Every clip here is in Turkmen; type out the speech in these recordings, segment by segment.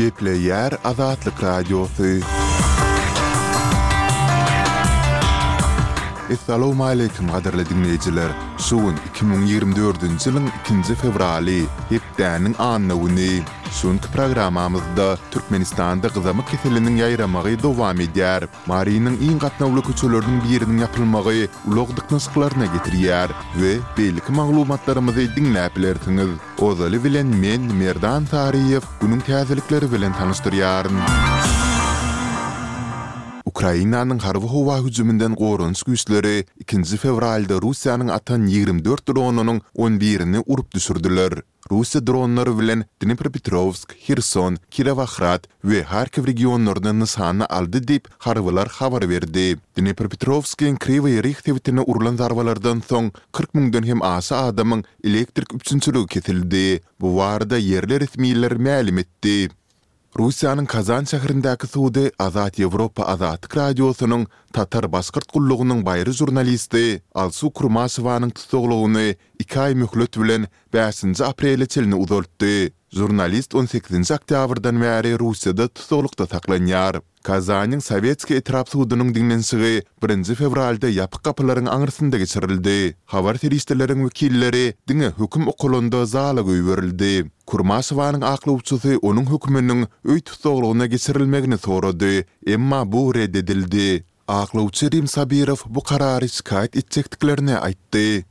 Gepleýär Azatlyk Radiosy. Essalawmaleýkim gadyrly diňleýjiler! Şu gün iki müň ýigrimi dördünji ýylyň ikinji fewraly, hepdäniň anna güni. Şu günki programmamyzda Türkmenistanda gyzamyk keseliniň ýaýramagy dowam edýär. Marynyň iň gatnawly köçeleriniň biriniň ýapylmagy ulag dyknyşyklaryna getirýär we beýleki maglumatlarymyzy diňläp bilersiňiz. Ozaly bilen men Merdan Saryýew günüň täzelikleri bilen tanyşdyrýaryn. Ukrainanyň harby howa hüjüminden goranyş güýçleri ikinji fewralda Russiýanyň atan ýigrimi dört dronynyň on birini urup düşürdiler. Russiýa dronlary bilen Dnepropetrowsk, Herson, Kirowohrad we Harkiw regionlaryny nyşana aldy diýip, harbylar habar berdi. Dnepropetrowskiň Kriwoý Rih sebitine urlan zarbalardan soň, kyrk müňden hem aşa adamyň elektrik üpjünçiligi kesildi. Bu barada ýerli resmiler mälim etdi. Russiýanyň Kazan şäherindäki sudy Azat Ýewropa Azatlyk Radiosynyň Tatar-Başgyrt gullugynyň baýry žurnalisti Alsu Kurmaşowanyň tussaglygyny iki aý möhlet bilen bäşinji aprele çenli uzaltdy. Žurnalist on sekizinji oktýabrdan bäri Russiýada tussaglykda saklanýar. Kazanyň Sowetskiý etrap sudunyň diňlenişigi birinji fewralda ýapyk gapylaryň aňyrsynda geçirildi. Habar serişdeleriň wekilleri diňe höküm okalanda zala goýberildi. Kurmaşowanyň aklawçysy onuň höküminiň öý tussaglygyna geçirilmegini sorady, emma bu ret edildi. Aklawçy Rim Sabirow bu karary şikaýat etjekdiklerini aýtdy.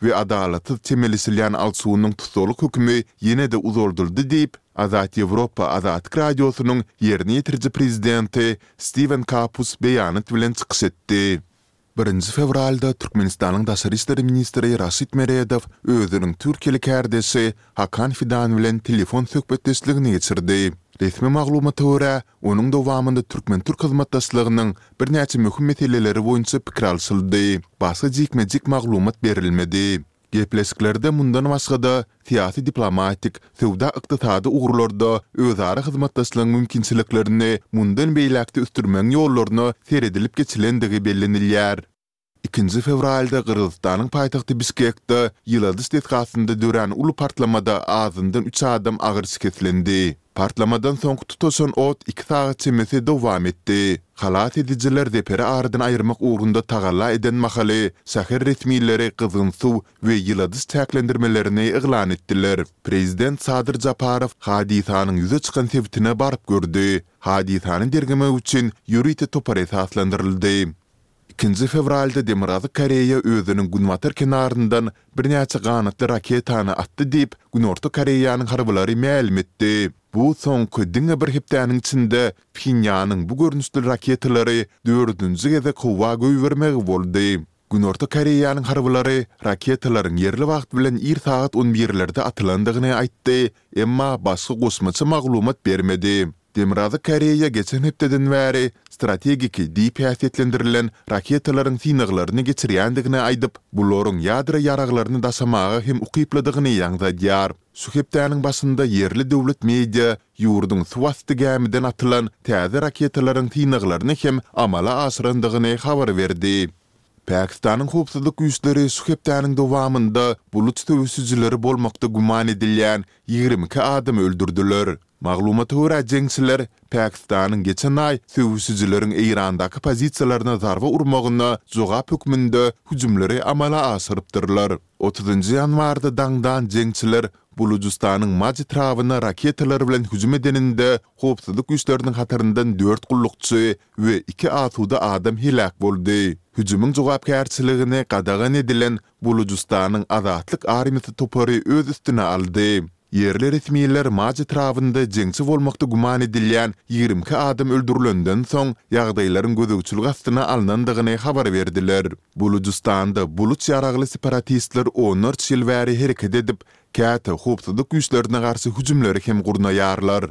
we adalatsyz çemeleşilýän Alsunyň tussaglyk hökümi ýene-de uzaldyldy diýip, Azat Ýewropa Azatlyk Radiosynyň ýerine ýetiriji prezidenti Stiwen Kapus beýanat bilen çykyş etdi. Birinji fewralda Türkmenistanyň daşary işler ministri Raşid Meredow özüniň türkiýeli kärdeşi Hakan Fidan bilen telefon söhbetdeşligini geçirdi. Resmi maglumata görä, onuň dowamynda türkmen-türk hyzmatdaşlygynyň Birnäçe möhüm meseleleri boýunça pikir alşyldy, başga jikme-jik maglumat berilmedi. Gepleşiklerde mundan başga-da, syýasy-diplomatik, söwda-ykdysady ugurlarda özara hyzmatdaşlygyň mümkinçiliklerini mundan beýläk-de ösdürmegiň ýollaryna seredilip geçilendigi bellenilýär. Ikinji fewralda Gyrgyzystanyň paýtagty Bişkekde ýyladyş desgasynda dörän uly partlamada azyndan üç adam agyr şikeslendi. Partlamadan soňky tutaşan ot iki sagat çemesi dowam etdi. Halas edijiler zeperi aradan aýyrmak ugrunda tagalla eden mahaly, şäher resmileri gyzgyn suw we ýyladyş çäklendirmelerini yglan etdiler. Prezident Sadyr Japarow hadysanyň ýüze çykan sebitine baryp gördi. Hadysany derňemek üçin ýörite topar esaslandyryldy. Ikinji fewralda Demirgazyk Koreýa özüniň günbatar kenaryndan birnäçe ganatly raketany atdy diýip, Günorta Koreýanyň harbylary mälim etdi. Bu soňky diňe bir hepdäniň içinde Phenýanyň bu görnüşli raketalary dördünji gezek howa goýbermegi boldy. Günorta Koreýanyň harbylary raketalaryň ýerli wagt bilen ir sagat on birlerde atylandygyny aýtdy, emma başga goşmaça maglumat bermedi. Demirgazyk Koreýa geçen hepdeden bäri strategiki diýip häsiýetlendirilen raketalaryň synaglaryny geçirýändigini aýdyp, bularyň ýadro ýaraglaryny daşamaga hem ukyplydygyny aňzadýar. Şu hepdäniň başynda ýerli döwlet media ýurduň suwasty gämiden atylan täze raketalaryň synaglaryny hem amala aşyrandygyny habar berdi. Pakistanyň howpsuzlyk güýçleri şu hepdäniň dowamynda buluç söweşijileri bolmakda güman edilýän ýigrimi iki adamy öldürdiler. Maglumata görä, jeňçiler Pakistanyň geçen aý söweşijileriň Eýrandaky pozisiýalaryna zarba urmagyna jogap hökmünde hüjümleri amala aşyrypdyrlar. Otuzynjy ýanwarda daňdan jeňçiler Bulujystanyň Maj etrabyna raketalar bilen hüjüm edeninde, howpsuzlyk güýçleriniň hataryndan dört gullukçy we iki asuda adam heläk boldy. Hüjümiň jogapkärçiligini gadagan edilen Bolujystanyň Azatlyk armiýasy topary öz üstüne aldy. Ýerli resmiler Maj etrabynda jeňçi bolmakda güman edilýän ýigrimi iki adam öldürilenden soň, ýagdaýlaryň gözegçilik astyna alnandygyny habar berdiler. Bolujystanda Buluç ýaragly separatistler onlarça ýyl bäri hereket edip, käte howpsuzlyk güýçlerine garşy hüjümleri hem gurnaýarlar.